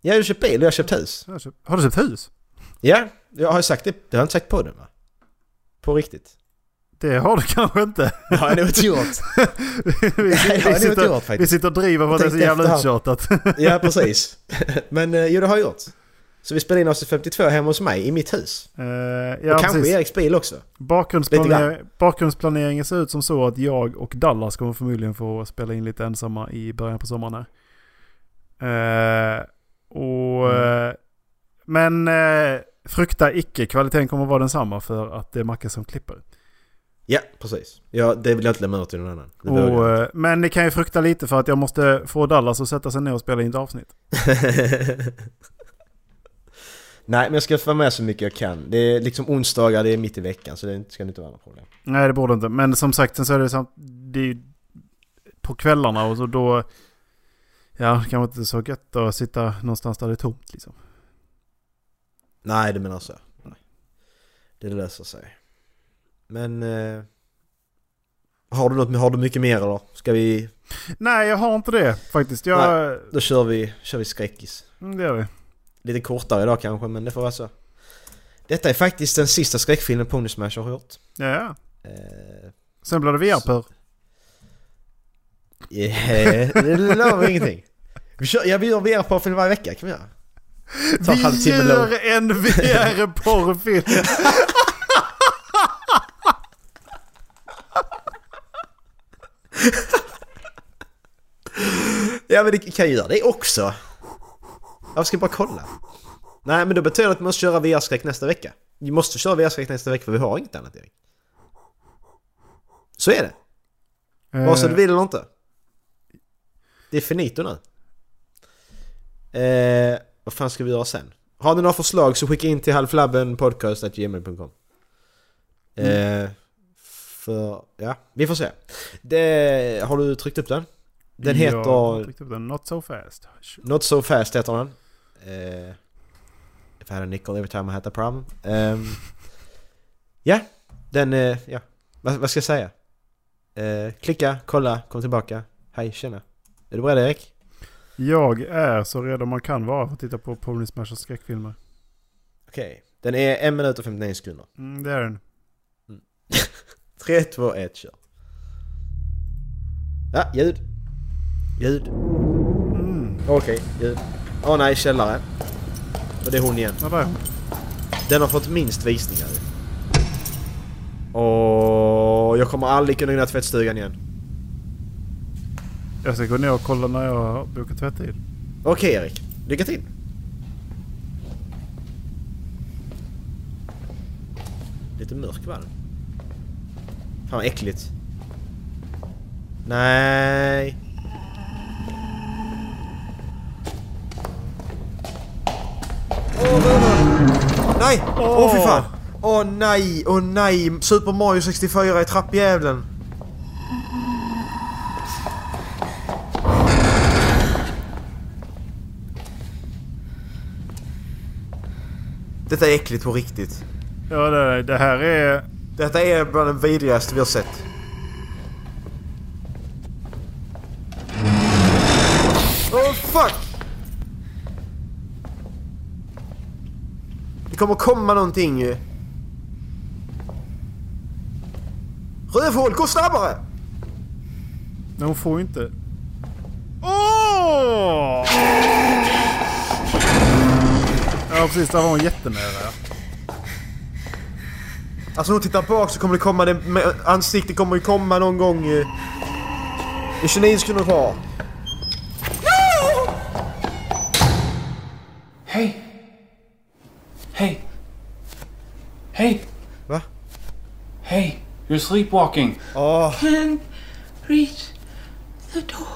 Jag har köpt bil och jag har köpt hus. Har, köpt... har du köpt hus? Ja, jag har sagt det. Det har jag inte sagt på den va? På riktigt. Det har du kanske inte. Det har jag nog inte gjort. vi, Nej, jag nog inte sitter, gjort vi faktiskt. sitter och driver för att det är så jävla uttjatat. Ja, precis. Men eh, jo, det har jag gjort. Så vi spelar in oss i 52 hemma hos mig i mitt hus. Eh, ja, och kanske precis. i Eriks bil också. Bakgrundsplanering, bakgrundsplaneringen ser ut som så att jag och Dallas kommer förmodligen få spela in lite ensamma i början på sommaren här. Eh, och, Mm. eh, men eh, frukta icke, kvaliteten kommer vara densamma för att det är Macke som klipper. Ja, precis. Ja, det vill jag inte lämna över till någon annan. Det Och, eh, men ni kan ju frukta lite för att jag måste få Dallas att sätta sig ner och spela in ett avsnitt. Nej, men jag ska få med så mycket jag kan. Det är liksom onsdagar, det är mitt i veckan så det ska inte vara något problem. Nej det borde inte. Men som sagt sen så är det, samt, det är på kvällarna och så då... Ja, kanske inte så gött att sitta någonstans där det är tomt liksom. Nej, det menar så. Nej. Det löser sig. Men... Eh, har du något, har du mycket mer eller? Ska vi... Nej jag har inte det faktiskt. Jag... Nej, då kör vi, kör vi skräckis. Mm, Det gör vi. Lite kortare idag kanske, men det får vara så. Detta är faktiskt den sista skräckfilmen Pony Smash har gjort. Ja, ja. Eh, Sen blir det VR-pur. yeah, det lovar ingenting. Vi kör, jag gör VR-porrfilm varje vecka kan vi göra. Ta Vi halvtimme gör lång. en VR-porrfilm! Ja men det kan jag göra det också. Jag ska bara kolla. Nej men då betyder det att vi måste köra VR-skräck nästa vecka. Vi måste köra VR-skräck nästa vecka för vi har inget annat Erik. Så är det. Vare sig du vill eller inte. Det är finito nu. Eh, vad fan ska vi göra sen? Har ni några förslag så skicka in till halvflabbenpodcast.gmail.com eh, För, ja, vi får se. Det, har du tryckt upp den? Den Jag har heter... tryckt upp den. Not so fast. Not so fast heter den. Eh, if I had a nickel every time I had a problem. Ehm, Ja, den, eh, ja. Vad, vad ska jag säga? Eh, klicka, kolla, kom tillbaka. Hej, tjena. Är du beredd Erik? Jag är så redo man kan vara för att titta på Pony Smashers skräckfilmer. Okej. Den är en minut och 59 sekunder. Mm, det är den. 3, 2, 1, kör. Ja, ljud. Ljud. Okej, ljud. Åh nej, källare. Och det är hon igen. Ja, där är hon. Den har fått minst visningar. Och jag kommer aldrig kunna hinna tvättstugan igen. Jag ska gå ner och kolla när jag har bokat tvättid. Okej Erik, lycka till. Lite mörk va? Fan vad äckligt. Nej. Åh, oh, nej! Åh oh, fy fan! Åh nej, åh nej! Super Mario 64 i trappjävlen. Detta är äckligt på riktigt. Ja, det, det här är... Detta är bland det vidrigaste vi har sett. Oh fuck! Det kommer komma någonting ju. Rövhål, gå snabbare! Men hon får ju inte... Åh! Ja precis, där var hon jättenära. Alltså hon tittar bak så kommer det komma, det, med- ansiktet kommer ju komma någon gång. eh. Det är 29 sekunder kvar. Hey. Hey. Hey. Va? Hey. You're sleepwalking. Åh. Can't reach the door.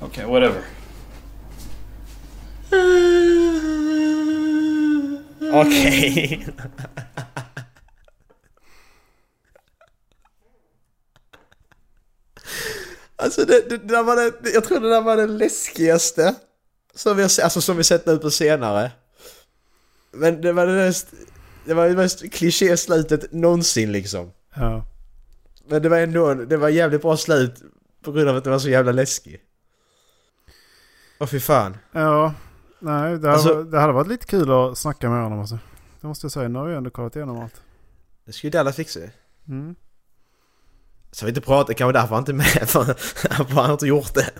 Okay, whatever. Okej. alltså det, det, det där var det, jag tror det där var det läskigaste. Som vi har, alltså som vi sett nu på senare. Men det var det mest, det var det mest kliché-slutet någonsin liksom. Ja. Men det var ändå, det var jävligt bra slut på grund av att det var så jävla läskigt. Åh fy fan. Ja. Nej, det, Alltså- hade, det hade varit lite kul att snacka med honom alltså. Det måste jag säga. Nu har vi ändå kollat igenom allt. Det ska ju Dallas fixa. Mm. Så vi inte pratar, kanske därför han inte är med, för han har inte gjort det.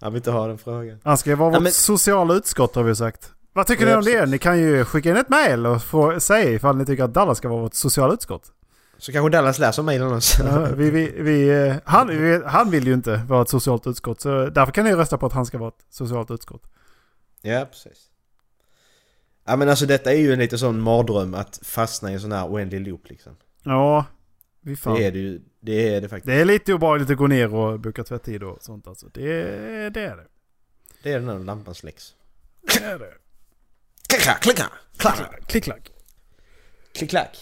Han vill inte ha den frågan. Han ska vara vårt men- sociala utskott har vi sagt. Vad tycker Ja, ni om det? Ni kan ju skicka in ett mail och få säga ifall ni tycker att Dallas ska vara vårt sociala utskott. Så kanske Dallas läser mejlen också. Ja, vi, vi, vi, eh, han, vi, han vill ju inte vara ett socialt utskott så därför kan ni rösta på att han ska vara ett socialt utskott. Ja, precis. Ja men alltså detta är ju en lite sån mardröm att fastna i en sån här oändlig loop liksom. Ja, vi fan. Det är det ju, det är det faktiskt. Det är lite obehagligt att gå ner och boka tvättid och sånt alltså. Det, det är det. Det är den här lampan släcks. Det är det. Klicka, klicka, klicka. Klick-klack. Klick, klack. Klack,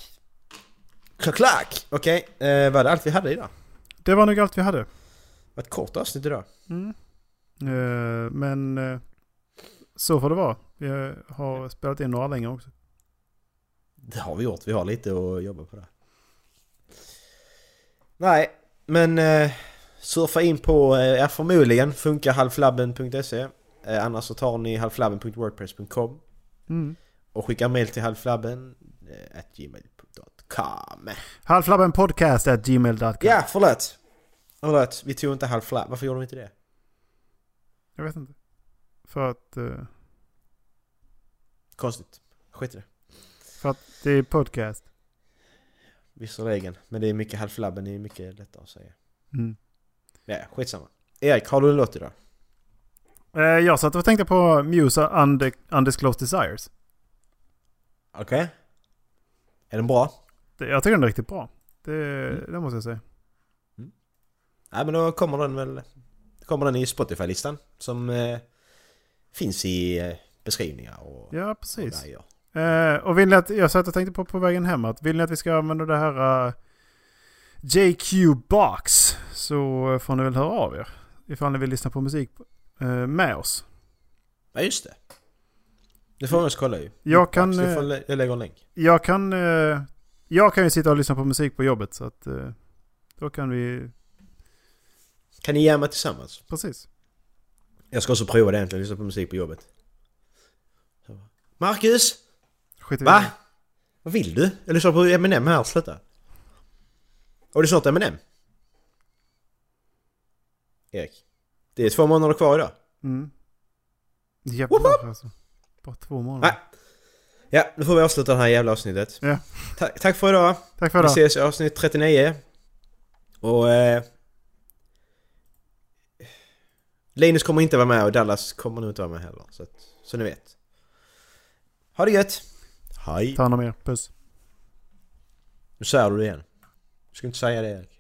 klack. Okej, eh, var det allt vi hade idag? Det var nog allt vi hade. Det var ett kort avsnitt idag. Mm. Eh, men eh, så får det vara. Vi har spelat in några längre också. Det har vi gjort, vi har lite att jobba på där. Nej, men eh, surfa in på, eh, förmodligen, funkarhalflabben.se eh, Annars så tar ni halflabben.wordpress.com Mm. och skickar mail till halflabben eh, at gmail.com Halflabbenpodcast at gmail.com. Ja, förlåt! Förlåt, vi tog inte halflab. Varför gjorde vi inte det? Jag vet inte. För att, eh, Konstigt. Skit i det. för att det är podcast. Visserligen. Men det är mycket halflabben, det är mycket lättare att säga. Mm. Ja, skitsamma. Erik, har du en låt idag? Eh, jag satt och tänkte på Muse Undisclosed Desires. Okej. Är den bra? Det, jag tycker den är riktigt bra. Det, Mm. det måste jag säga. Nej men då kommer den väl... Kommer den i Spotify-listan som eh, finns i eh, beskrivningar och... Ja, och precis. grejer. Eh, och vill ni att, jag satt och tänkte på på vägen hem att vill ni att vi ska använda det här eh, JQ Box så får ni väl höra av er. Ifall ni vill lyssna på musik eh, med oss. Ja just det. Det får vi också kolla ju. Jag kan, Så jag, får, eh, jag lägger en länk. Jag kan, eh, jag kan ju sitta och lyssna på musik på jobbet så att eh, då kan vi... Kan ni jamma tillsammans? Precis. Jag ska också prova det egentligen, lyssna på musik på jobbet. Marcus! I Va? det. Vad vill du? Jag lyssnar på Eminem här, sluta. Det är snart Eminem. Erik. Det är två månader kvar idag. Mm. Jävlar alltså. Bara två månader. Nej. Ja, nu får vi avsluta det här jävla avsnittet. Ja. Ta- tack för idag. Tack för Vi idag. ses i avsnitt 39. Och... Eh, Linus kommer inte vara med och Dallas kommer nog inte vara med heller. Så, att, så ni vet. Ha det gött! Hej! Ta hand om er. Puss. Nu säger du det igen. Du ska inte säga det Erik.